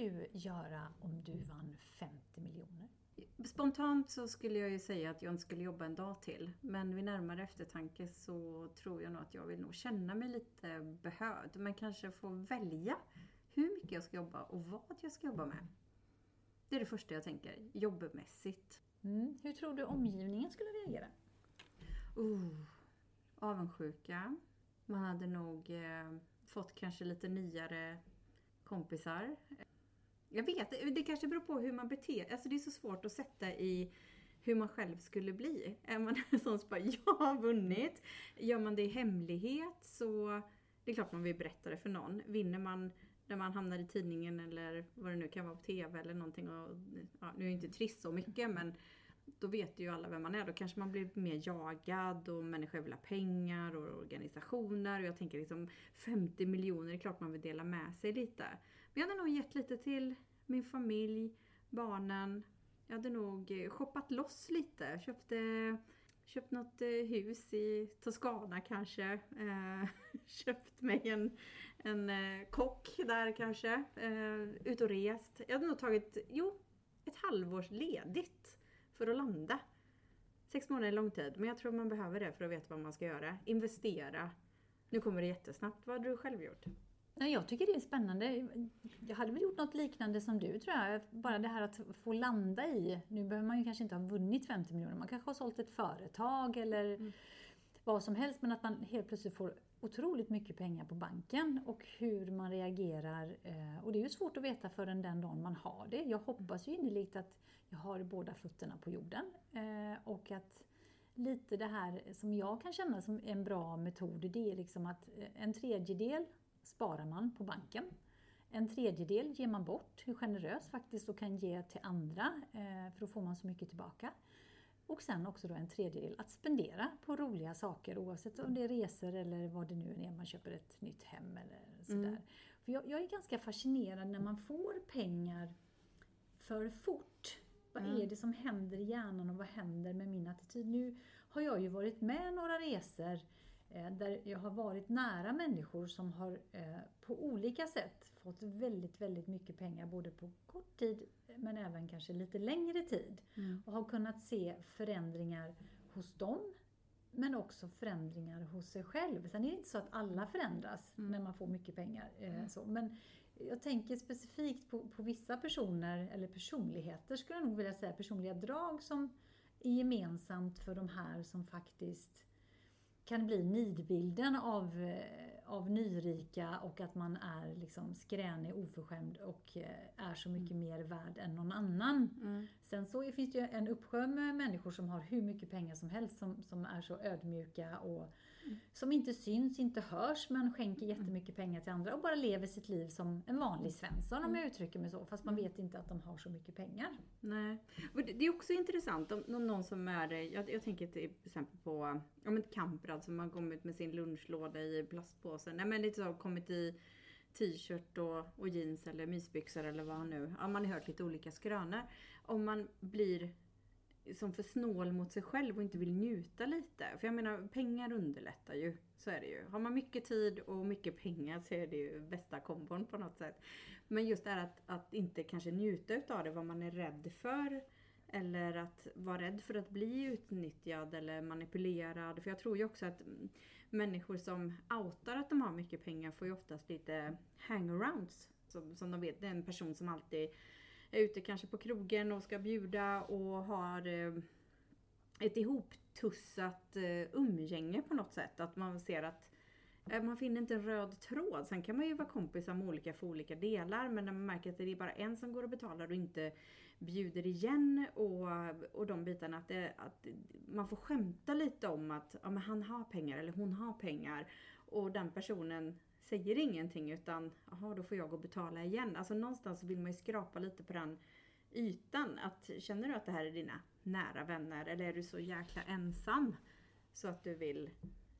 du göra om du vann 50 miljoner? Spontant så skulle jag ju säga att jag inte skulle jobba en dag till. Men vid närmare eftertanke så tror jag nog att jag vill nog känna mig lite behövd. Men kanske få välja hur mycket jag ska jobba och vad jag ska jobba med. Det är det första jag tänker, jobbmässigt. Mm. Hur tror du omgivningen skulle reagera? Uh, avundsjuka. Man hade nog eh, fått kanske lite nyare kompisar. Jag vet, det kanske beror på hur man beter Alltså det är så svårt att sätta i hur man själv skulle bli. Är man en sån som bara, jag har vunnit. Gör man det i hemlighet så det är klart man vill berätta det för någon. Vinner man när man hamnar i tidningen eller vad det nu kan vara på TV eller någonting. Och, ja, nu är inte trist så mycket men då vet ju alla vem man är. Då kanske man blir mer jagad och människor vill ha pengar och organisationer. Och jag tänker liksom 50 miljoner, det är klart man vill dela med sig lite. Men jag hade nog gett lite till min familj, barnen. Jag hade nog eh, shoppat loss lite. Köpte köpt något eh, hus i Toscana kanske. Eh, köpt mig en, en eh, kock där kanske. Eh, ut och rest. Jag hade nog tagit, jo, ett halvårs ledigt för att landa. Sex månader är lång tid, men jag tror man behöver det för att veta vad man ska göra. Investera. Nu kommer det jättesnabbt. Vad hade du själv gjort? Jag tycker det är spännande. Jag hade väl gjort något liknande som du tror jag. Bara det här att få landa i, nu behöver man ju kanske inte ha vunnit 50 miljoner, man kanske har sålt ett företag eller mm. vad som helst, men att man helt plötsligt får otroligt mycket pengar på banken och hur man reagerar. Eh, och det är ju svårt att veta förrän den dagen man har det. Jag hoppas ju innerligt att jag har båda fötterna på jorden eh, och att lite det här som jag kan känna som en bra metod, det är liksom att eh, en tredjedel sparar man på banken. En tredjedel ger man bort, hur generös faktiskt, och kan ge till andra, för då får man så mycket tillbaka. Och sen också då en tredjedel att spendera på roliga saker oavsett om det är resor eller vad det nu är, man köper ett nytt hem eller sådär. Mm. För jag, jag, är ganska fascinerad när man får pengar för fort. Vad mm. är det som händer i hjärnan och vad händer med min attityd? Nu har jag ju varit med några resor Eh, där jag har varit nära människor som har eh, på olika sätt fått väldigt, väldigt mycket pengar både på kort tid men även kanske lite längre tid. Mm. Och har kunnat se förändringar hos dem men också förändringar hos sig själv. Sen är det inte så att alla förändras mm. när man får mycket pengar. Eh, mm. Så. Men jag tänker specifikt på, på vissa personer, eller personligheter skulle jag nog vilja säga, personliga drag som är gemensamt för de här som faktiskt kan bli nidbilden av, eh, av nyrika och att man är liksom skränig, oförskämd och eh, är så mycket mm. mer värd än någon annan. Mm. Sen så finns det ju en uppsjö med människor som har hur mycket pengar som helst som, som är så ödmjuka och. Som inte syns, inte hörs men skänker mm. jättemycket pengar till andra och bara lever sitt liv som en vanlig svensson om jag mm. uttrycker mig så. Fast man vet inte att de har så mycket pengar. Nej. Det är också intressant om någon som är, jag, jag tänker till exempel på ja, men Kamprad som har kommit med sin lunchlåda i plastpåsen. Nej men lite så, kommit i t-shirt och, och, jeans eller mysbyxor eller vad nu. Ja, man har hört lite olika skrönor. Om man blir som för snål mot sig själv och inte vill njuta lite. För jag menar, pengar underlättar ju. Så är det ju. Har man mycket tid och mycket pengar så är det ju bästa kombon på något sätt. Men just det här att, att inte kanske njuta utav det, vad man är rädd för eller att vara rädd för att bli utnyttjad eller manipulerad. För jag tror ju också att människor som outar att de har mycket pengar får ju oftast lite hangarounds. Som, som de vet, det är en person som alltid är ute kanske på krogen och ska bjuda och har eh, ett ihoptussat eh, umgänge på något sätt. Att man ser att eh, man finner inte en röd tråd. Sen kan man ju vara kompisar med olika för olika delar. Men när man märker att det är bara en som går och betalar och inte bjuder igen och, och de bitarna. Att, det, att man får skämta lite om att ja, men han har pengar eller hon har pengar. Och den personen säger ingenting utan jaha då får jag gå och betala igen. Alltså någonstans vill man ju skrapa lite på den ytan. Att, känner du att det här är dina nära vänner eller är du så jäkla ensam? Så att du vill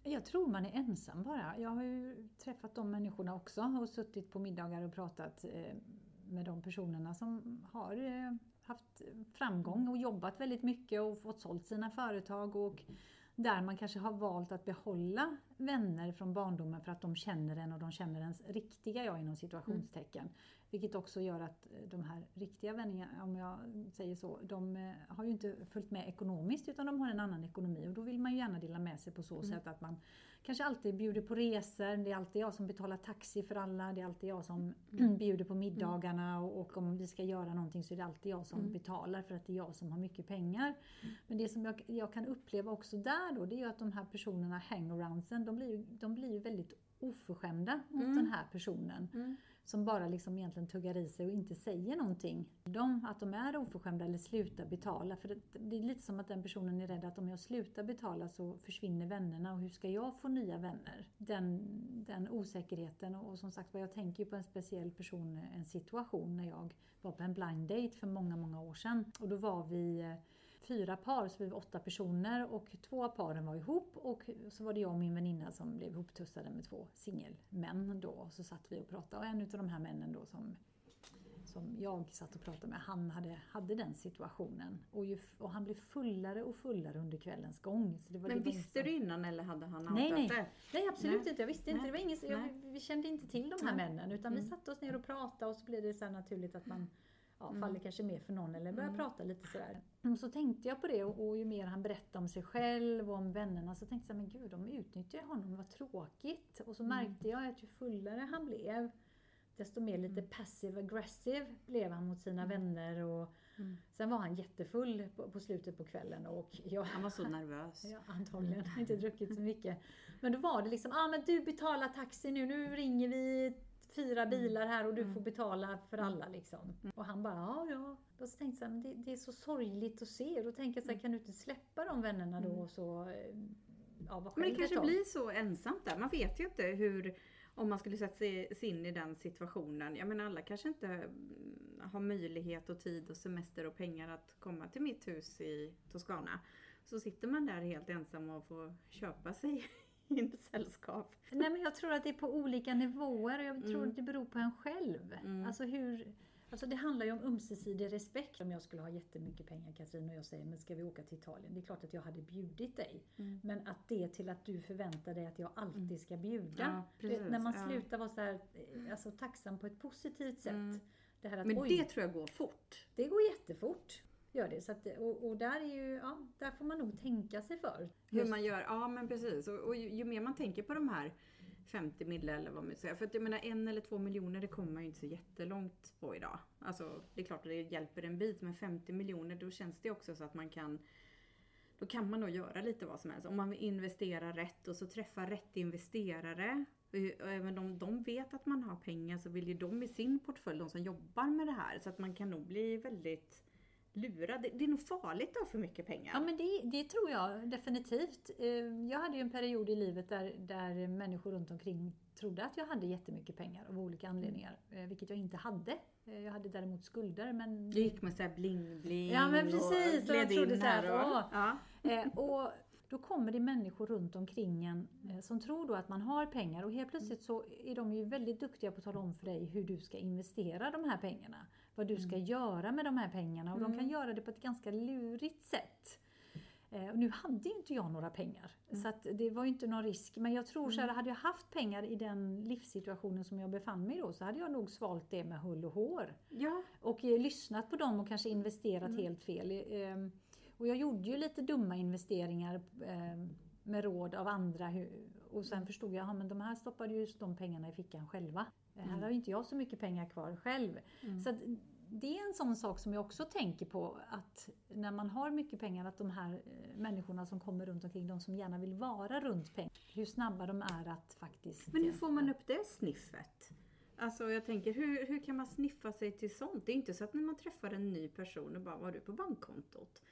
jag tror man är ensam bara. Jag har ju träffat de människorna också och suttit på middagar och pratat eh, med de personerna som har eh, haft framgång och jobbat väldigt mycket och fått sålt sina företag och där man kanske har valt att behålla vänner från barndomen för att de känner en och de känner ens riktiga jag inom situationstecken. Mm. Vilket också gör att eh, de här riktiga vännerna, om jag säger så, de eh, har ju inte följt med ekonomiskt utan de har en annan ekonomi och då vill man ju gärna dela med sig på så mm. sätt att man kanske alltid bjuder på resor, det är alltid jag som betalar taxi för alla, det är alltid jag som mm. bjuder på middagarna och, och, om vi ska göra någonting så är det alltid jag som mm. betalar för att det är jag som har mycket pengar. Mm. Men det som jag, jag, kan uppleva också där då, det är ju att de här personerna, hangaroundsen, de blir ju, de blir ju väldigt oförskämda mot mm. den här personen. Som bara liksom egentligen tuggar i sig och inte säger någonting. De, att de är oförskämda eller slutar betala. För det, det, är lite som att den personen är rädd att om jag slutar betala så försvinner vännerna och hur ska jag få nya vänner? Den, den osäkerheten och, och som sagt jag tänker på en speciell person, en situation när jag var på en blind date för många, många år sedan. Och då var vi eh, fyra par, så vi var åtta personer och två av paren var ihop och så var det jag och min väninna som blev ihoptussade med två singelmän då. Och så satt vi och pratade och en av de här männen då som som jag satt och pratade med, han hade, hade den situationen. Och, ju, och han blev fullare och fullare under kvällens gång. Så det var Men visste som... du innan eller hade han nej, nej. det? Nej, absolut nej. inte. Jag visste inte. Det var ingen, jag, vi kände inte till de här männen utan mm. vi satte oss ner och pratade och så blev det så naturligt att man ja, mm. faller kanske mer för någon eller börjar mm. prata lite sådär. Och så tänkte jag på det och, och, ju mer han berättade om sig själv och om vännerna så tänkte jag, men gud de utnyttjar honom, vad tråkigt. Och så mm. märkte jag att ju fullare han blev desto mer lite mm. passive aggressive blev han mot sina mm. vänner. Och mm. Sen var han jättefull på, på, slutet på kvällen. Och jag, han var så nervös. Ja, antagligen. Mm. Inte druckit så mycket. Men då var det liksom, ah, men du betalar taxi nu, nu ringer vi fyra mm. bilar här och du mm. får betala för mm. alla liksom. Och han bara, ja ja. Då tänkte jag, det, det är så sorgligt att se. Då tänker jag så här, kan du inte släppa de vännerna då och så eh, ja, var Men det kanske blir så ensamt där. Man vet ju inte hur om man skulle sätta sig in i den situationen. Jag menar alla kanske inte har möjlighet och tid och semester och pengar att komma till mitt hus i Toscana. Så sitter man där helt ensam och får köpa sig in sällskap. Nej men jag tror att det är på olika nivåer och jag tror mm. att det beror på en själv. Mm. Alltså hur... Alltså det handlar ju om ömsesidig respekt. Om jag skulle ha jättemycket pengar Katrin och jag säger, men ska vi åka till Italien? Det är klart att jag hade bjudit dig. Mm. Men att det till att du förväntar dig att jag alltid mm. ska bjuda. Ja, precis, när man slutar vara så här, eh, alltså, tacksam på ett positivt sätt. Mm. Det att, men det tror jag går fort. Det går jättefort gör det. Så att, och, och, där, är ju, ja, där får man nog tänka sig för. Hur man gör, ja men precis. Och, och ju, ju, mer man tänker på de här 50 mille eller vad man säger. För att jag menar en eller två miljoner det kommer man ju inte så jättelångt på idag. Alltså det är klart att det hjälper en bit men 50 miljoner då känns det också så att man kan då kan man nog göra lite vad som helst. Om man investerar rätt och så träffar rätt investerare. Och även om de vet att man har pengar så vill ju de i sin portfölj, de som jobbar med det här. Så att man kan nog bli väldigt lurad. Det är nog farligt att ha för mycket pengar. Ja men det, det, tror jag definitivt. Eh, jag hade ju en period i livet där, där människor runt omkring trodde att jag hade jättemycket pengar av olika anledningar. Eh, vilket jag inte hade. Eh, jag hade däremot skulder men... Du gick med såhär bling-bling Ja men precis! Och jag trodde så här, och, ja. och då kommer det människor runt omkring en som tror då att man har pengar och helt plötsligt så är de ju väldigt duktiga på att tala om för dig hur du ska investera de här pengarna vad du ska mm. göra med de här pengarna och mm. de kan mm. göra det på ett ganska lurigt sätt. Eh, och nu hade ju inte jag några pengar, mm. så det var ju inte någon risk. Men jag tror så här, mm. hade jag haft pengar i den livssituationen som jag befann mig i då, så hade jag nog svalt det med hull och hår. Ja. Och eh, lyssnat på dem och kanske investerat mm. helt fel. Eh, och jag gjorde ju lite dumma investeringar eh, med råd av andra. Och sen förstod jag, att de här stoppade ju de pengarna i fickan själva. Mm. Här har inte jag så mycket pengar kvar själv. Mm. Så det är en sån sak som jag också tänker på att när man har mycket pengar att de här eh, människorna som kommer runt omkring, de som gärna vill vara runt pengar, hur snabba de är att faktiskt... Men hur får man upp det sniffet? Alltså jag tänker, hur, hur kan man sniffa sig till sånt? Det är inte så att när man träffar en ny person och bara, var du på bankkontot?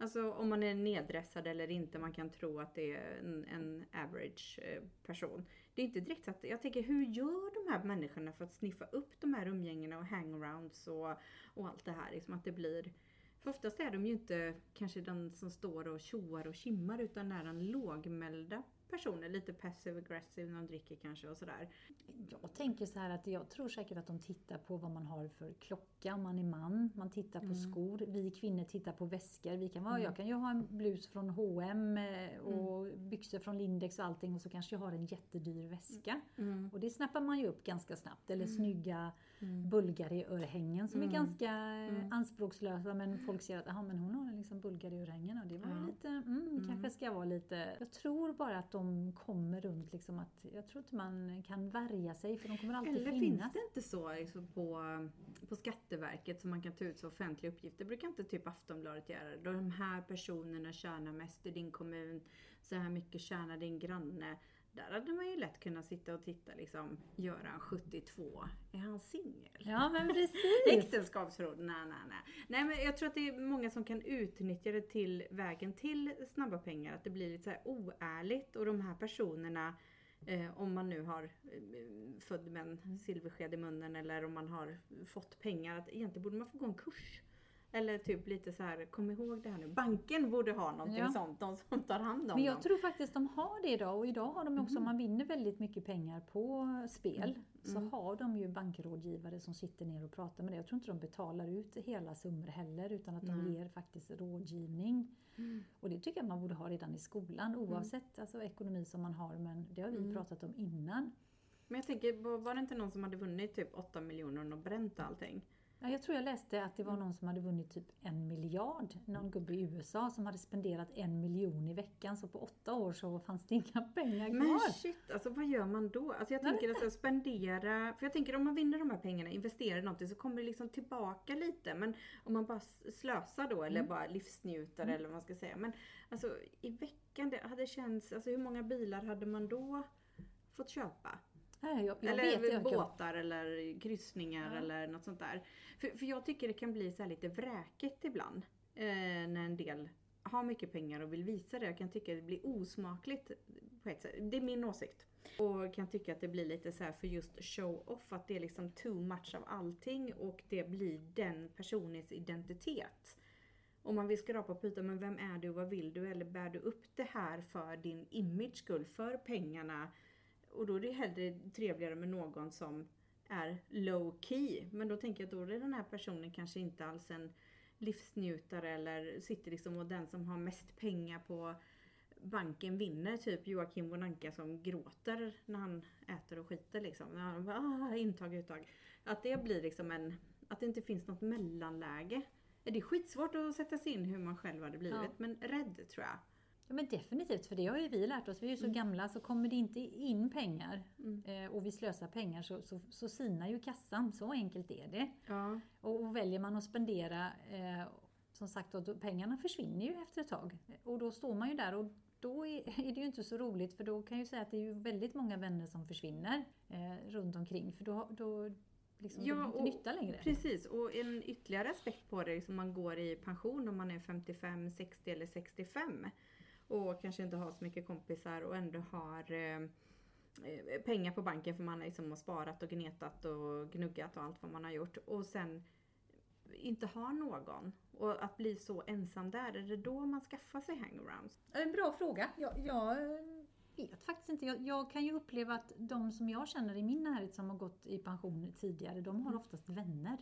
Alltså om man är neddressad eller inte, man kan tro att det är en, en average eh, person. Det är inte direkt så att, jag tänker hur gör de här människorna för att sniffa upp de här umgängena och hangarounds och, och allt det här? Liksom att det blir För oftast är de ju inte kanske den som står och tjoar och kimmar utan är den lågmälda personer, lite passive aggressive när de dricker kanske och sådär. Jag tänker så här att jag tror säkert att de tittar på vad man har för klocka, om man är man. Man tittar på Mm. skor. Vi kvinnor tittar på väskor. Vi kan Mm. Jag kan ju ha en blus från H&M eh, och byxor från Lindex och allting och så kanske jag har en jättedyr väska. Mm. Och det snappar man ju upp ganska snabbt. Eller snygga Mm. Bulgari-örhängen som Mm. är ganska eh, Mm. anspråkslösa men folk ser att aha, men hon har liksom Bulgari-örhängen och det var ju lite, mm, kanske ska vara lite... Jag tror bara att de kommer runt liksom att, jag tror inte man kan värja sig för de kommer alltid Eller finnas. finns det inte så liksom på, på Skatteverket som man kan ta ut så offentliga uppgifter? brukar inte typ Aftonbladet göra det? De här personerna tjänar mest i din kommun, så här mycket tjänar din granne. Där hade man ju lätt kunnat sitta och titta liksom, Göran 72, är han singel? Ja men precis! Äktenskapsförord, nej nej nej. Nej men jag tror att det är många som kan utnyttja det till vägen till snabba pengar. Att det blir lite så här oärligt och de här personerna Eh, om man nu har eh, född med en silversked i munnen eller om man har fått pengar. Att egentligen borde man få gå en kurs. Eller typ lite så här, kom ihåg det här nu. Banken borde ha någonting Ja. sånt. De som tar hand om Men jag dem. tror faktiskt de har det idag och idag har de också, om Mhm. man vinner väldigt mycket pengar på spel så Mm. har de ju bankrådgivare som sitter ner och pratar med det. Jag tror inte de betalar ut hela summor heller utan att de ger faktiskt rådgivning. Mm. Och det tycker jag man borde ha redan i skolan oavsett alltså, ekonomi som man har men det har vi Mm. pratat om innan. Men jag tänker, var- var det inte någon som hade vunnit typ 8 miljoner och bränt allting? Ja, jag tror jag läste att det var någon som hade vunnit typ en miljard, någon gubbe i USA som hade spenderat en miljon i veckan så på åtta år så fanns det inga pengar Men kvar. shit, alltså vad gör man då? Alltså jag tänker att alltså, spendera, för jag tänker om man vinner de här pengarna, investerar i någonting så kommer det liksom tillbaka lite. Men om man bara slösar då eller Mm. bara livsnjuter Mm. eller vad man ska säga. Men alltså i veckan, det hade känts, alltså hur många bilar hade man då fått köpa? Nej, jag, jag eller vet, jag, båtar eller kryssningar Ja. eller något sånt där. För, för jag tycker det kan bli så lite vräkigt ibland. Eh, när en del har mycket pengar och vill visa det. Jag kan tycka det blir osmakligt på ett sätt. Det är min åsikt. Och kan tycka att det blir lite så här för just show-off. Att det är liksom too much av allting och det blir den personens identitet. Om man vill skrapa på ytan, men vem är du och vad vill du? Eller bär du upp det här för din image skull, för pengarna? Och då är det hellre trevligare med någon som är low key. Men då tänker jag att då är den här personen kanske inte alls en livsnjutare eller sitter liksom och den som har mest pengar på banken vinner. Typ Joakim von Anka som gråter när han äter och skiter liksom. När han bara, ah, intag, uttag. Att det blir liksom en, att det inte finns något mellanläge. Det är skitsvårt att sätta sig in hur man själv hade blivit Ja. men rädd tror jag. Ja men definitivt, för det har ju vi lärt oss. Vi är ju så Mm. gamla så kommer det inte in pengar Mm. eh, och vi slösar pengar så, så, så sinar ju kassan. Så enkelt är det. Ja. Och, och väljer man att spendera, eh, som sagt då, pengarna försvinner ju efter ett tag. Och då står man ju där och då är, är det ju inte så roligt för då kan jag ju säga att det är ju väldigt många vänner som försvinner eh, runt omkring för då, då liksom, Ja, inte och- nytta längre. Precis, och en ytterligare aspekt på det att man går i pension om man är 55, 60 eller 65. Och kanske inte har så mycket kompisar och ändå har eh, eh, pengar på banken för man liksom har sparat och gnetat och gnuggat och allt vad man har gjort. Och sen inte har någon. Och att bli så ensam där, är det då man skaffar sig hangarounds? En bra fråga. Jag, jag vet faktiskt inte. Jag, jag kan ju uppleva att de som jag känner i min närhet som har gått i pension tidigare, de har oftast vänner.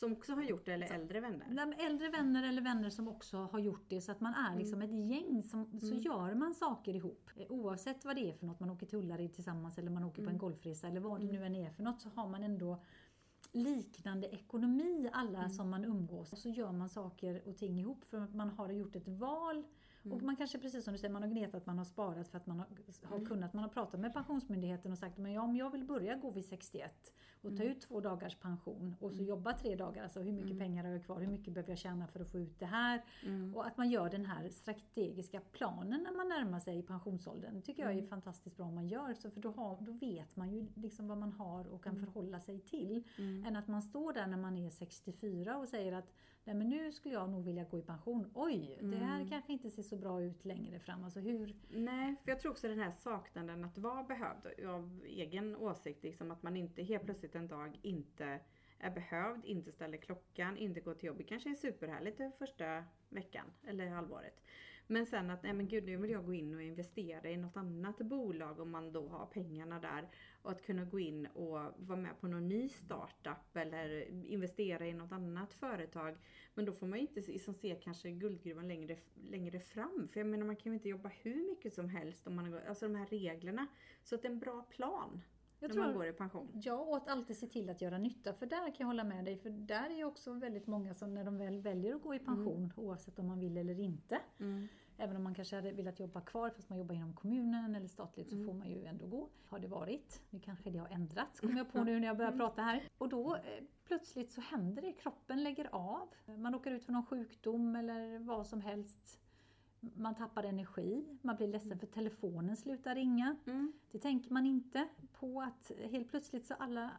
Som också har gjort det, eller äldre vänner. Nej, Äldre vänner eller vänner som också har gjort det så att man är liksom ett gäng som, så Mm. gör man saker ihop. Eh, Oavsett vad det är för något, man åker till Ullared tillsammans eller man åker på en Mm. golfresa eller vad det nu än är för något så har man ändå liknande ekonomi alla Mm. som man umgås. Och så gör man saker och ting ihop för att man har gjort ett val. Och Mm. man kanske precis som du säger, man har gnetat, man har sparat för att man har, har Mm. kunnat. Man har pratat med Pensionsmyndigheten och sagt men ja, om jag vill börja gå vid 61 och ta Mm. ut två dagars pension och så Mm. jobba tre dagar. Alltså hur mycket Mm. pengar har jag kvar? Hur mycket behöver jag tjäna för att få ut det här? Och att man gör den här strategiska planen när man närmar sig pensionsåldern. Det tycker jag är fantastiskt bra om man gör. Så för då, har, då vet man ju liksom vad man har och kan förhålla sig till. Än att man står där när man är 64 och säger att Nej men nu skulle jag nog vilja gå i pension. Oj, det här kanske inte ser så bra ut längre fram. Alltså hur... Nej, för jag tror också den här saknaden att vara behövd av egen åsikt. Liksom att man inte helt plötsligt en dag inte är behövd, inte ställer klockan, inte går till jobbet. Kanske är superhärligt den första veckan eller halvåret. Men sen att, nej men gud nu vill jag gå in och investera i något annat bolag om man då har pengarna där. Och att kunna gå in och vara med på någon ny startup eller investera i något annat företag. Men då får man ju inte liksom se kanske guldgruvan längre, längre fram. För jag menar man kan ju inte jobba hur mycket som helst om man har, alltså de här reglerna. Så att det är en bra plan. Jag när tror- man går i pension. Ja, och att alltid se till att göra nytta. För där kan jag hålla med dig. För där är ju också väldigt många som när de väl väljer att gå i pension, oavsett om man vill eller inte. Mm. Även om man kanske hade velat jobba kvar fast man jobbar inom kommunen eller statligt så Mm. får man ju ändå gå. Har det varit. Nu kanske det har ändrats, kommer jag på nu när jag börjar prata här. Och då eh, plötsligt så händer det. Kroppen lägger av. Man råkar ut för någon sjukdom eller vad som helst. Man tappar energi, man blir ledsen för telefonen slutar ringa. Mm. Det tänker man inte på att helt plötsligt så alla,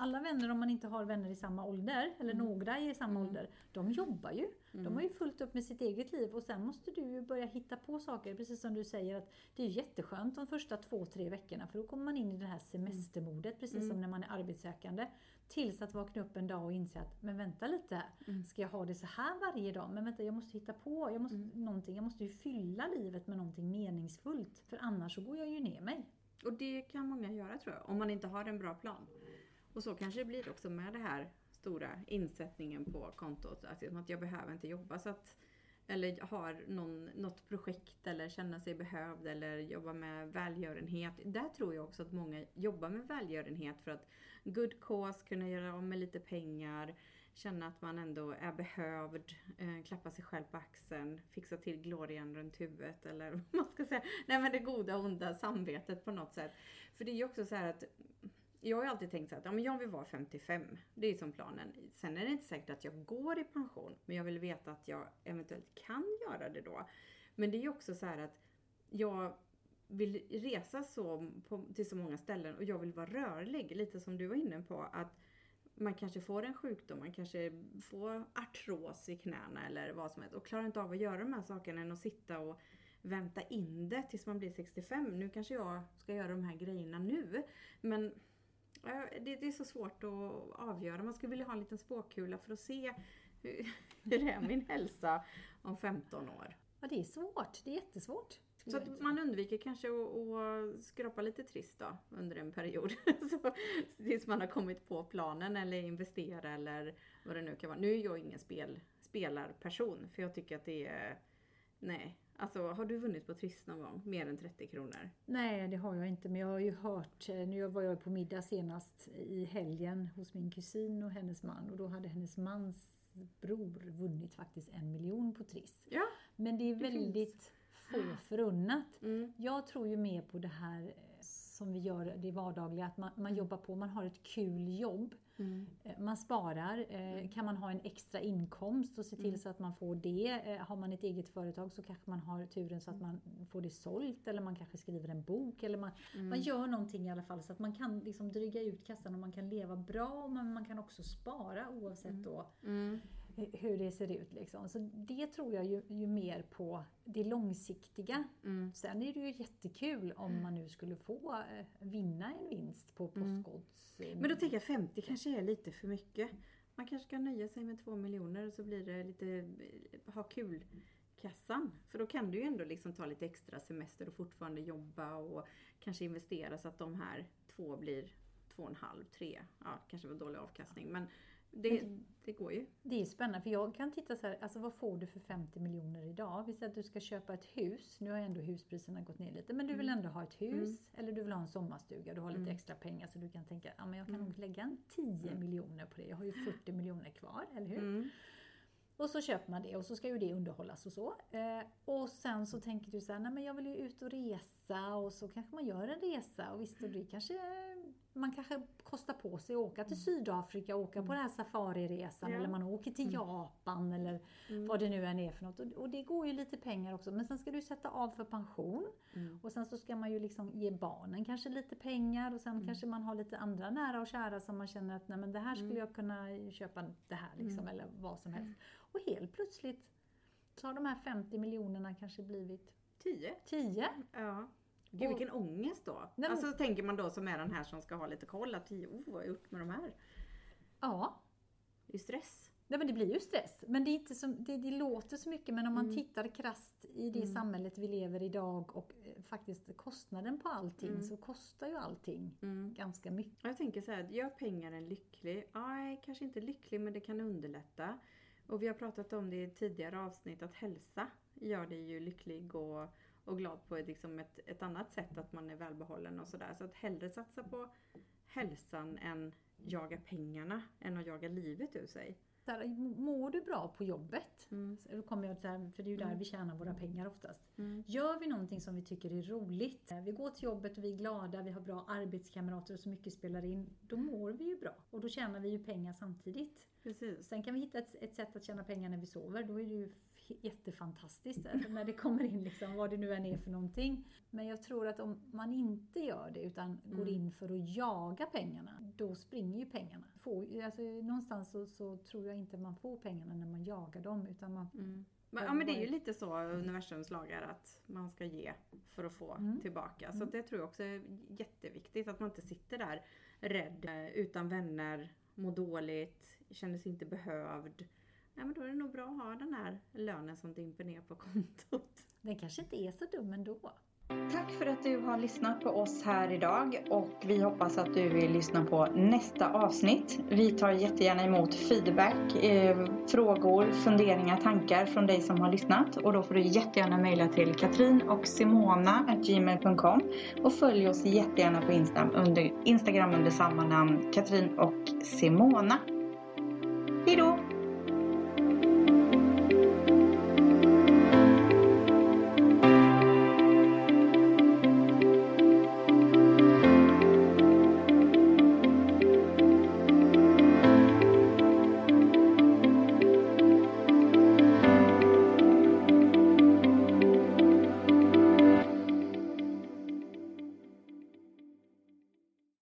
alla vänner, om man inte har vänner i samma ålder, eller några i samma Mm. ålder, de jobbar ju. De har ju fullt upp med sitt eget liv och sen måste du ju börja hitta på saker, precis som du säger att det är jätteskönt de första två, tre veckorna för då kommer man in i det här semestermodet, precis som när man är arbetssökande. Tills att vakna upp en dag och inse att, men vänta lite, här. ska jag ha det så här varje dag? Men vänta, jag måste hitta på, jag måste, någonting, jag måste ju fylla livet med någonting meningsfullt. För annars så går jag ju ner mig. Och det kan många göra tror jag, om man inte har en bra plan. Och så kanske det blir också med det här stora insättningen på kontot. Att, att jag behöver inte jobba så att eller har någon, något projekt eller känna sig behövd eller jobba med välgörenhet. Där tror jag också att många jobbar med välgörenhet för att good cause, kunna göra av med lite pengar, känna att man ändå är behövd, eh, klappa sig själv på axeln, fixa till glorian runt huvudet eller vad man ska säga. Nej men det goda och onda samvetet på något sätt. För det är ju också så här att jag har ju alltid tänkt så att ja, men jag vill vara 55. Det är som planen. Sen är det inte säkert att jag går i pension. Men jag vill veta att jag eventuellt kan göra det då. Men det är ju också så här att jag vill resa så på, till så många ställen och jag vill vara rörlig. Lite som du var inne på. att man kanske får en sjukdom, man kanske får artros i knäna eller vad som helst och klarar inte av att göra de här sakerna än att sitta och vänta in det tills man blir 65. Nu kanske jag ska göra de här grejerna nu. Men det, det är så svårt att avgöra. Man skulle vilja ha en liten spåkula för att se hur, hur är min hälsa om 15 år. Ja, det är svårt. Det är jättesvårt. Så att man undviker kanske att, att skrapa lite trist då under en period. så, tills man har kommit på planen eller investera eller vad det nu kan vara. Nu är jag ingen spel, spelarperson för jag tycker att det är Nej, alltså har du vunnit på Triss någon gång? Mer än 30 kronor? Nej, det har jag inte. Men jag har ju hört, eh, nu var jag på middag senast i helgen hos min kusin och hennes man och då hade hennes mans bror vunnit faktiskt en miljon på Triss. Ja. Men det är Det väldigt få förunnat. Mm. Jag tror ju mer på det här eh, som vi gör det vardagliga, att man, man jobbar på, man har ett kul jobb. Mm. Eh, Man sparar. Eh, Kan man ha en extra inkomst och se till Mm. så att man får det. Eh, Har man ett eget företag så kanske man har turen så att man får det sålt eller man kanske skriver en bok. Eller man, Mm. man gör någonting i alla fall så att man kan liksom dryga ut kassan och man kan leva bra men man kan också spara oavsett då Mm. Hur det ser ut. Liksom. Så det tror jag ju, ju mer på det långsiktiga. Mm. Sen är det ju jättekul om man nu skulle få eh, vinna en vinst på postkods... eh, Men då tänker jag 50 kanske är lite för mycket. Man kanske ska nöja sig med 2 miljoner och så blir det lite eh, ha kul kassan. För då kan du ju ändå liksom ta lite extra semester och fortfarande jobba och kanske investera så att de här två blir två och en halv, tre. Ja, kanske var dålig avkastning men det, det går ju. Det är spännande för jag kan titta så här, alltså vad får du för 50 miljoner idag? Vi säger att du ska köpa ett hus, nu har ändå huspriserna gått ner lite, men du vill ändå ha ett hus eller du vill ha en sommarstuga, du har lite extra pengar så du kan tänka, ja men jag kan nog lägga en 10 miljoner på det, jag har ju 40 miljoner kvar, eller hur? Mm. Och så köper man det och så ska ju det underhållas och så. Eh, och sen så tänker du så här, nej men jag vill ju ut och resa och så kanske man gör en resa och visst och det kanske man kanske kostar på sig att åka till Sydafrika och åka på den här safariresan Ja. eller man åker till Japan eller vad det nu än är för något. Och, och det går ju lite pengar också men sen ska du sätta av för pension Mm. och sen så ska man ju liksom ge barnen kanske lite pengar och sen kanske man har lite andra nära och kära som man känner att nej men det här skulle jag kunna köpa det här liksom eller vad som helst. Och helt plötsligt så har de här 50 miljonerna kanske blivit 10. 10. Ja. Gud Och- vilken ångest då. men- Alltså tänker man då som är den här som ska ha lite koll att 10, oh vad har jag gjort med de här? Ja, Det är stress. Nej men det blir ju stress. Men det, är inte som, det, det låter så mycket men om man Mm. tittar krasst i det Mm. samhället vi lever i idag och eh, faktiskt kostnaden på allting Mm. så kostar ju allting Mm. ganska mycket. Jag tänker så här, gör pengar en lycklig? Nej, kanske inte lycklig men det kan underlätta. Och vi har pratat om det i tidigare avsnitt att hälsa gör dig ju lycklig och, och glad på ett, liksom ett, ett annat sätt att man är välbehållen och sådär. Så att hellre satsa på hälsan än jaga pengarna än att jaga livet ur sig. Här, mår du bra på jobbet? Mm. Då kommer jag här, för det är ju där Mm. vi tjänar våra pengar oftast. Mm. Gör vi någonting som vi tycker är roligt, vi går till jobbet och vi är glada, vi har bra arbetskamrater och så mycket spelar in, då mår vi ju bra. Och då tjänar vi ju pengar samtidigt. Precis. Sen kan vi hitta ett, ett sätt att tjäna pengar när vi sover, då är det ju jättefantastiskt när det kommer in liksom, vad det nu än är för någonting. Men jag tror att om man inte gör det utan går Mm. in för att jaga pengarna, då springer ju pengarna. Får, alltså, någonstans så, så tror jag inte man får pengarna när man jagar dem utan man Mm. Men, ja men det är ju lite så universums lagar att man ska ge för att få Mm. tillbaka. Så Mm. det tror jag också är jätteviktigt att man inte sitter där rädd, eh, utan vänner, mår dåligt, känner sig inte behövd. Nej men då är det nog bra att ha den här lönen som dimper ner på kontot. Den kanske inte är så dum ändå. Tack för att du har lyssnat på oss här idag och vi hoppas att du vill lyssna på nästa avsnitt. Vi tar jättegärna emot feedback, eh, frågor, funderingar, tankar från dig som har lyssnat och då får du jättegärna mejla till katrin och simona.gmail.com och följ oss jättegärna på Insta under, Instagram under samma namn Katrin och Simona. Hejdå!